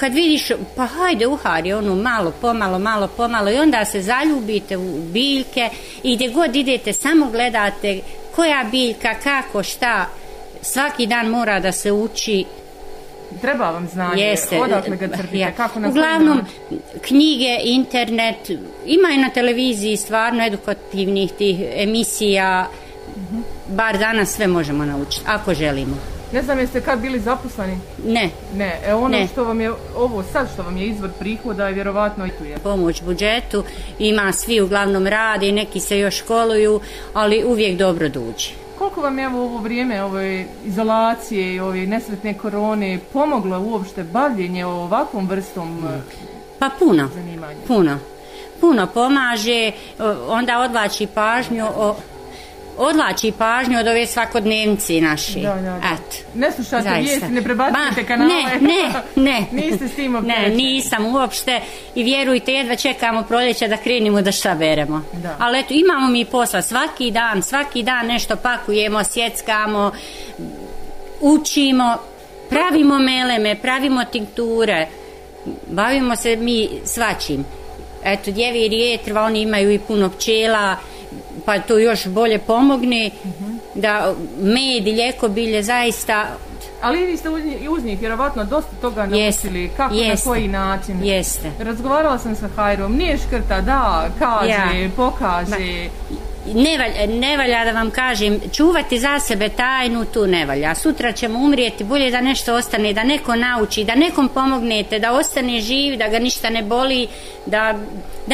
kad vidiš, pa hajde uhari onu malo, pomalo, malo, pomalo i onda se zaljubite u biljke i gdje god idete samo gledate koja biljka, kako, šta, svaki dan mora da se uči Treba vam znanje, Jeste, odakle ga crpite, kako kako Uglavnom, knjige, internet, ima i na televiziji stvarno edukativnih tih emisija, mhm. bar danas sve možemo naučiti, ako želimo. Ne znam jeste kad bili zaposleni? Ne. Ne, e ono što vam je, ovo sad što vam je izvor prihoda je vjerovatno i tu je. Pomoć budžetu, ima svi uglavnom rade, neki se još školuju, ali uvijek dobro duđi. Koliko vam je evo ovo vrijeme ove izolacije i ove nesretne korone pomoglo uopšte bavljenje ovakvom vrstom e, Pa puno, zanimanja? puno. Puno pomaže, onda odvači pažnju o odlači pažnju od ove svakodnevnice naši. Ne slušate vijesti, ne prebacite kanale. Ne, ne, Niste s tim Ne, nisam uopšte i vjerujte, jedva čekamo proljeća da krenimo da šta beremo. Ali eto, imamo mi posla svaki dan, svaki dan nešto pakujemo, sjeckamo, učimo, pravimo meleme, pravimo tinkture, bavimo se mi svačim. Eto, djevi rijetrva, oni imaju i puno pčela, pa tu još bolje pomogni da med i bilje zaista ali vi ste uz, uz dosta toga naučili kako na koji način Jeste. razgovarala sam sa Hajrom nije škrta da kaže ja. pokaže ne valja, da vam kažem, čuvati za sebe tajnu tu ne valja. Sutra ćemo umrijeti, bolje da nešto ostane, da neko nauči, da nekom pomognete, da ostane živ, da ga ništa ne boli, da,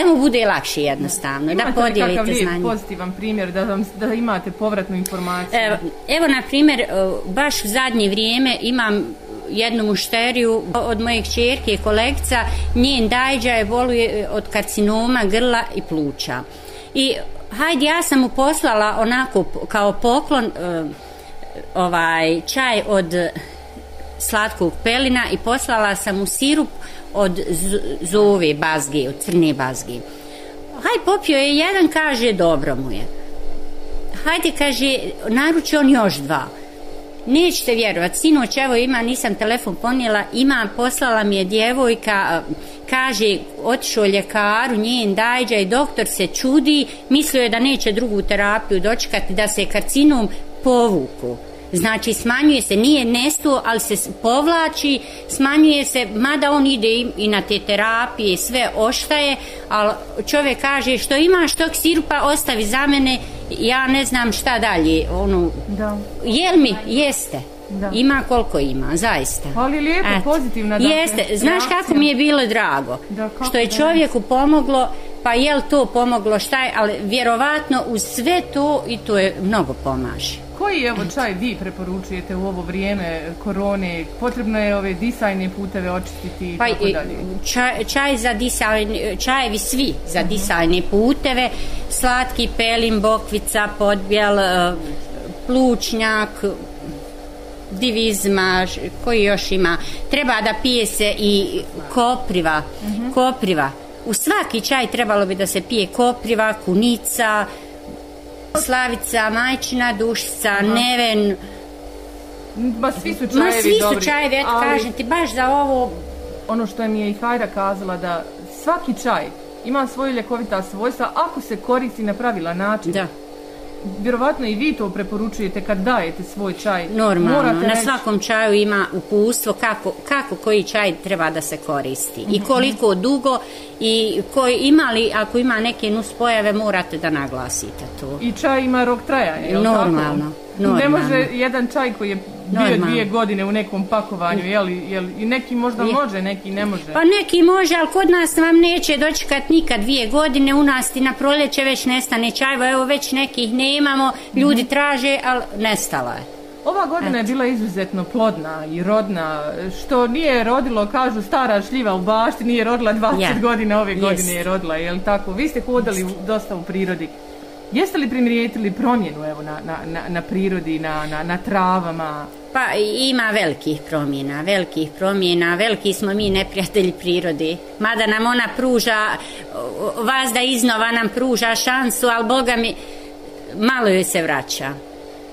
mu bude lakše jednostavno, da podijelite znanje. Imate pozitivan primjer, da, da imate povratnu informaciju? Evo, na primjer, e, baš u zadnje vrijeme imam jednu mušteriju od mojeg čerke kolegica, njen dajđa je boluje e, od karcinoma grla i pluća. I hajde ja sam mu poslala onako kao poklon e, ovaj čaj od slatkog pelina i poslala sam mu sirup od zuvi bazgi, od crni bazgi. Haj popio je jedan, kaže dobro mu je. Hajde, kaže, naruči on još dva. Nećete vjerovati, sinoć evo ima, nisam telefon ponijela, ima, poslala mi je djevojka, kaže, otišao ljekaru, njen dajđa i doktor se čudi, mislio je da neće drugu terapiju dočekati, da se karcinom povuku. Znači smanjuje se, nije nestuo ali se povlači, smanjuje se, mada on ide i na te terapije i sve oštaje, ali čovjek kaže što imaš tog sirupa ostavi za mene, ja ne znam šta dalje. Ono, da. Jel mi? Jeste. Ima koliko ima, zaista. Ali lijepo, pozitivna. Dakle. Jeste, znaš kako mi je bilo drago. Da, kako što je čovjeku pomoglo, pa jel to pomoglo, šta je, ali vjerovatno uz sve to i to je mnogo pomaže. Koji evo čaj vi preporučujete u ovo vrijeme korone? Potrebno je ove disajne puteve očistiti i pa, tako e, dalje. Čaj, čaj za čajevi svi za disajne puteve, slatki pelin, bokvica, podbjel, e, plučnjak, divizma, koji još ima. Treba da pije se i kopriva, mhm. kopriva. U svaki čaj trebalo bi da se pije kopriva, kunica, Slavica, Majčina, Dušica, Neven. Ma svi su čajevi Ma svi su čajevi, eto kažem ti, baš za ovo... Ono što mi je i Hajra kazala, da svaki čaj ima svoju ljekovita svojstva ako se koristi na pravilan način vjerovatno i vi to preporučujete kad dajete svoj čaj. Normalno, na svakom čaju ima upustvo kako, kako koji čaj treba da se koristi i mhm. koliko dugo i koji ima li, ako ima neke nuspojave morate da naglasite to. I čaj ima rok trajanja, je li Normalno. Tako? Normalno. Ne može jedan čaj koji je bio dvije godine u nekom pakovanju, jel, i neki možda može, neki ne može. Pa neki može, ali kod nas vam neće dočekat nikad dvije godine, u nas ti na proljeće već nestane čajva, evo već nekih nemamo, ljudi mhm. traže, ali nestala je. Ova godina je bila izuzetno plodna i rodna, što nije rodilo, kažu, stara šljiva u bašti, nije rodila 20 godina, ove godine je rodila, jel tako? Vi ste hodali dosta u prirodi. Jeste li primijetili promjenu evo, na, na, na prirodi, na, na, na travama? Pa ima velikih promjena, velikih promjena, veliki smo mi neprijatelji prirodi. Mada nam ona pruža, vas da iznova nam pruža šansu, ali Boga mi, malo joj se vraća.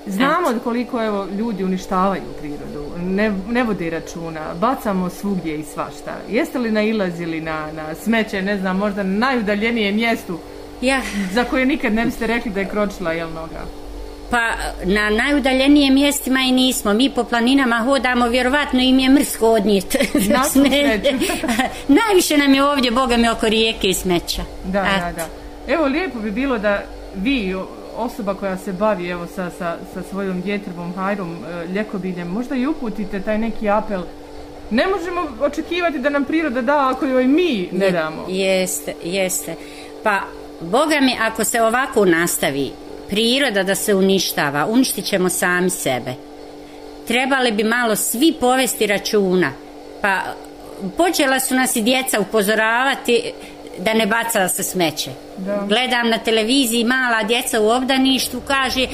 Znamo koliko evo, ljudi uništavaju prirodu, ne, ne vode računa, bacamo svugdje i svašta. Jeste li nailazili na, na smeće, ne znam, možda na najudaljenije mjestu ja. Za koju nikad ne biste rekli da je kročila, jel noga? Pa na najudaljenijim mjestima i nismo. Mi po planinama hodamo, vjerovatno im je mrsko odnijet. Najviše nam je ovdje, boga mi, oko rijeke i smeća. Da, da, da. Evo, lijepo bi bilo da vi, osoba koja se bavi evo sa, sa svojom djetrbom, hajrom, e, ljekobiljem, možda i uputite taj neki apel ne možemo očekivati da nam priroda da ako joj mi ne damo. Jeste, jeste. Pa Boga mi, ako se ovako nastavi, priroda da se uništava, uništit ćemo sami sebe. Trebali bi malo svi povesti računa, pa počela su nas i djeca upozoravati da ne baca se smeće. Gledam na televiziji mala djeca u obdaništu, kaže e,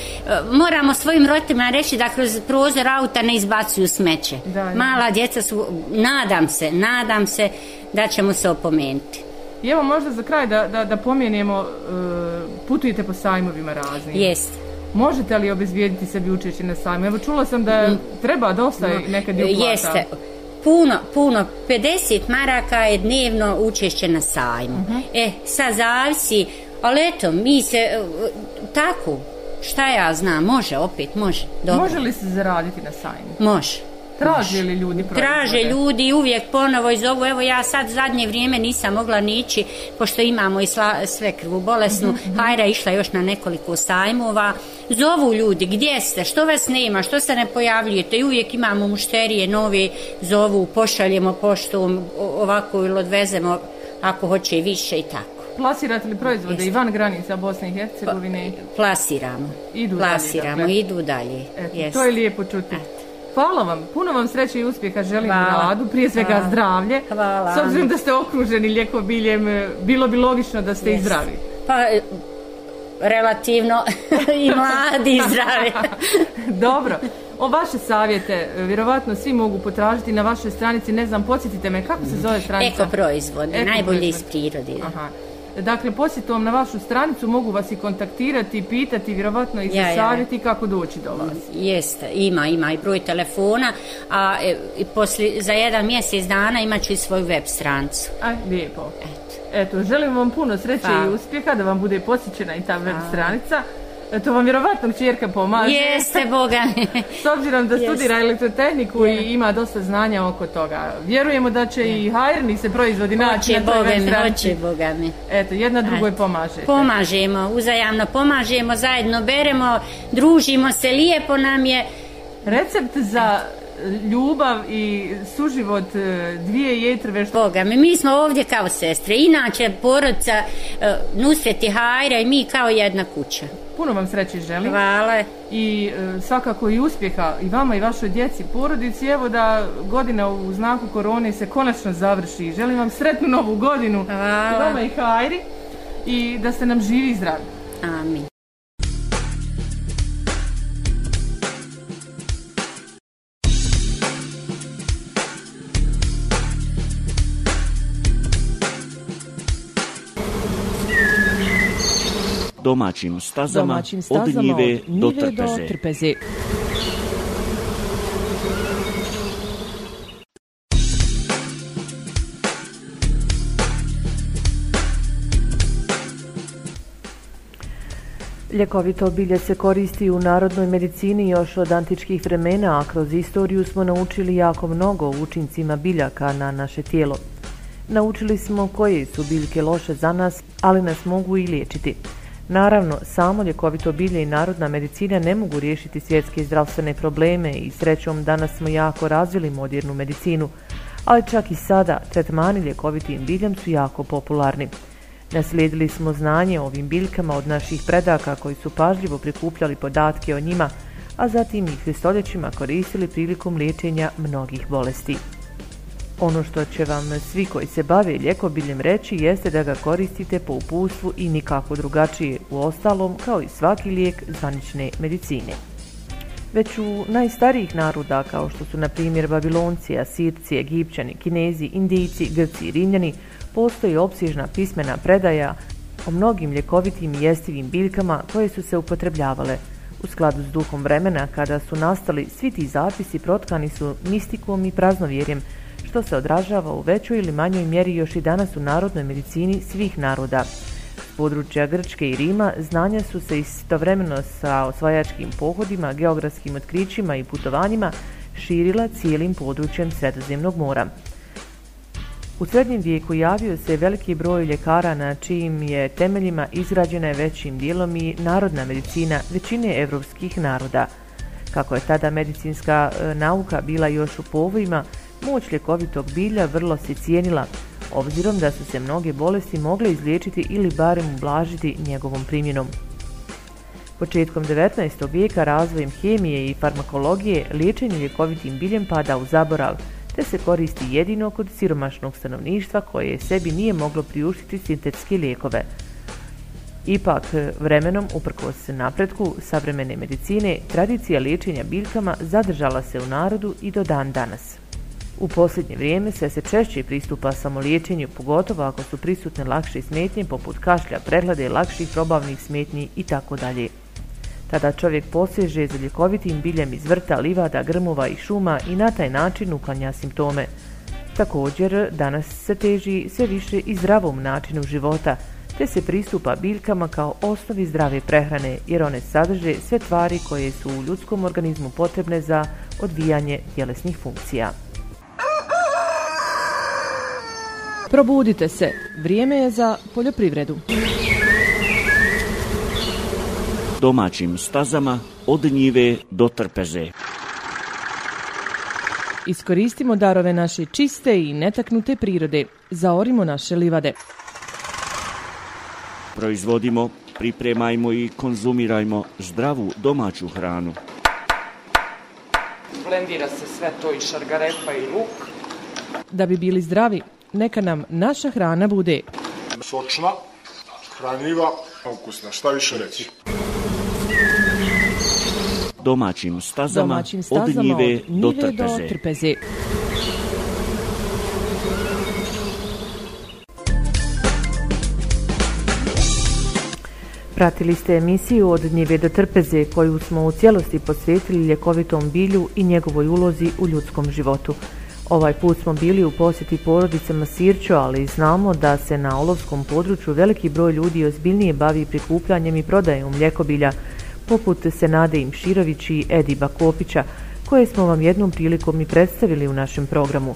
moramo svojim roditeljima reći da kroz prozor auta ne izbacuju smeće. mala djeca su, nadam se, nadam se da ćemo se opomenuti. I evo možda za kraj da, da, da e, putujete po sajmovima raznim. Možete li obezvijediti sebi učešće na sajmu? Evo čula sam da mm. treba dosta no, nekad i uplata. Jeste. Puno, puno, 50 maraka je dnevno učešće na sajmu. Uh mhm. -huh. E, sad zavisi, ali eto, mi se, e, tako, šta ja znam, može, opet može. Dobro. Može li se zaraditi na sajmu? Može. Traže li ljudi Traže ljudi uvijek ponovo zovu, Evo ja sad zadnje vrijeme nisam mogla nići, pošto imamo i sve krvu bolesnu. Mhm, mhm. Hajra je išla još na nekoliko sajmova. Zovu ljudi, gdje ste, što vas nema, što se ne pojavljujete i uvijek imamo mušterije nove, zovu, pošaljemo poštom, ovako ili odvezemo ako hoće više i tako. Plasirate li proizvode i van granica Bosne i Hercegovine? Plasiramo. Idu Plasiramo, idu dalje. Dakle. to je lijepo čuti. Hvala vam, puno vam sreće i uspjeha želim u radu, prije svega zdravlje. S obzirom da ste okruženi ljekobiljem, bilo bi logično da ste i zdravi. Pa, relativno i mladi i zdravi. Dobro. O vaše savjete, e, vjerovatno svi mogu potražiti na vašoj stranici, ne znam, podsjetite me, kako se zove stranica? proizvod, najbolje iz prirodi. Aha. Dakle, posjetom na vašu stranicu mogu vas i kontaktirati, pitati, vjerojatno i ja, kako doći do vas. Jeste, ima, ima i broj telefona, a e, za jedan mjesec dana imat ću i svoju web stranicu. Aj, lijepo. Eto. želim vam puno sreće i uspjeha, da vam bude posjećena i ta web stranica. E, to vam vjerovatno čjerka pomaže. Jeste, Boga S obzirom da studira elektrotehniku i ima dosta znanja oko toga. Vjerujemo da će i hajrni se proizvodi naći na toj web Hoće, Boga mi. Eto, jedna drugoj pomaže. Pomažemo, uzajamno pomažemo, zajedno beremo, družimo se, lijepo nam je. Recept za ljubav i suživot e, dvije jetrve. Boga mi, mi smo ovdje kao sestre. Inače, porodca e, uh, i Hajra i mi kao jedna kuća. Puno vam sreće želim. Hvala. I e, svakako i uspjeha i vama i vašoj djeci, porodici. Evo da godina u znaku korone se konačno završi. Želim vam sretnu novu godinu. Hvala. I vama i Hajri. I da ste nam živi i zdravi. domaćim stazama, domaćim od njive, do trpeze. Do Ljekovito bilje se koristi u narodnoj medicini još od antičkih vremena, a kroz istoriju smo naučili jako mnogo o učincima biljaka na naše tijelo. Naučili smo koje su biljke loše za nas, ali nas mogu i liječiti. Naravno, samo ljekovito bilje i narodna medicina ne mogu riješiti svjetske zdravstvene probleme i srećom danas smo jako razvili modernu medicinu, ali čak i sada tretmani ljekovitim biljem su jako popularni. Naslijedili smo znanje o ovim biljkama od naših predaka koji su pažljivo prikupljali podatke o njima, a zatim ih stoljećima koristili prilikom liječenja mnogih bolesti. Ono što će vam svi koji se bave ljekobiljem reći jeste da ga koristite po upustvu i nikako drugačije, u ostalom kao i svaki lijek zvanične medicine. Već u najstarijih naroda, kao što su na primjer Babilonci, Asirci, Egipćani, Kinezi, Indijci, Grci i Rimljani, postoji opsižna pismena predaja o mnogim ljekovitim i jestivim biljkama koje su se upotrebljavale. U skladu s duhom vremena, kada su nastali, svi ti zapisi protkani su mistikom i praznovjerjem, se odražava u većoj ili manjoj mjeri još i danas u narodnoj medicini svih naroda. S područja Grčke i Rima znanja su se istovremeno sa osvajačkim pohodima, geografskim otkrićima i putovanjima širila cijelim područjem Sredozemnog mora. U srednjem vijeku javio se veliki broj ljekara na čijim je temeljima izrađena većim dijelom i narodna medicina većine evropskih naroda. Kako je tada medicinska e, nauka bila još u povojima, Moć ljekovitog bilja vrlo se cijenila, obzirom da su se mnoge bolesti mogle izliječiti ili barem ublažiti njegovom primjenom. Početkom 19. vijeka razvojem hemije i farmakologije liječenje ljekovitim biljem pada u zaborav, te se koristi jedino kod siromašnog stanovništva koje sebi nije moglo priuštiti sintetske lijekove. Ipak, vremenom, uprkos napretku savremene medicine, tradicija liječenja biljkama zadržala se u narodu i do dan danas. U posljednje vrijeme sve se češće pristupa samoliječenju, pogotovo ako su prisutne lakše smetnje poput kašlja, preglede, lakših probavnih smetnji itd. Tada čovjek poseže za ljekovitim biljem iz vrta, livada, grmova i šuma i na taj način uklanja simptome. Također, danas se teži sve više i zdravom načinu života, te se pristupa biljkama kao osnovi zdrave prehrane, jer one sadrže sve tvari koje su u ljudskom organizmu potrebne za odvijanje tjelesnih funkcija. Probudite se, vrijeme je za poljoprivredu. Domaćim stazama od njive do trpeze. Iskoristimo darove naše čiste i netaknute prirode. Zaorimo naše livade. Proizvodimo, pripremajmo i konzumirajmo zdravu domaću hranu. Blendira se sve to i šargarepa i luk. Da bi bili zdravi, neka nam naša hrana bude sočna, hranljiva, ukusna, šta više reći. Domaćim stazama, Domaćim stazama od njive, od njive do, trpeze. do trpeze. Pratili ste emisiju Od njive do trpeze koju smo u cijelosti posvetili ljekovitom bilju i njegovoj ulozi u ljudskom životu. Ovaj put smo bili u posjeti porodicama Sirćo, ali znamo da se na Olovskom području veliki broj ljudi ozbiljnije bavi prikupljanjem i prodajom mljekobilja, poput Senade Imširović i Ediba Kopića, koje smo vam jednom prilikom i predstavili u našem programu.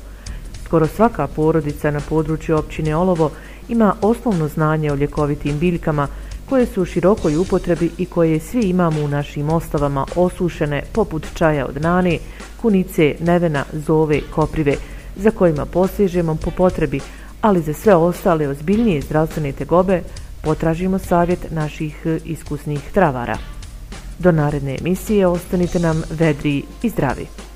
Skoro svaka porodica na području općine Olovo ima osnovno znanje o ljekovitim biljkama, koje su u širokoj upotrebi i koje svi imamo u našim ostavama osušene, poput čaja od nane, kunice, nevena, zove, koprive, za kojima posežemo po potrebi, ali za sve ostale ozbiljnije zdravstvene tegobe potražimo savjet naših e, iskusnih travara. Do naredne emisije ostanite nam vedri i zdravi.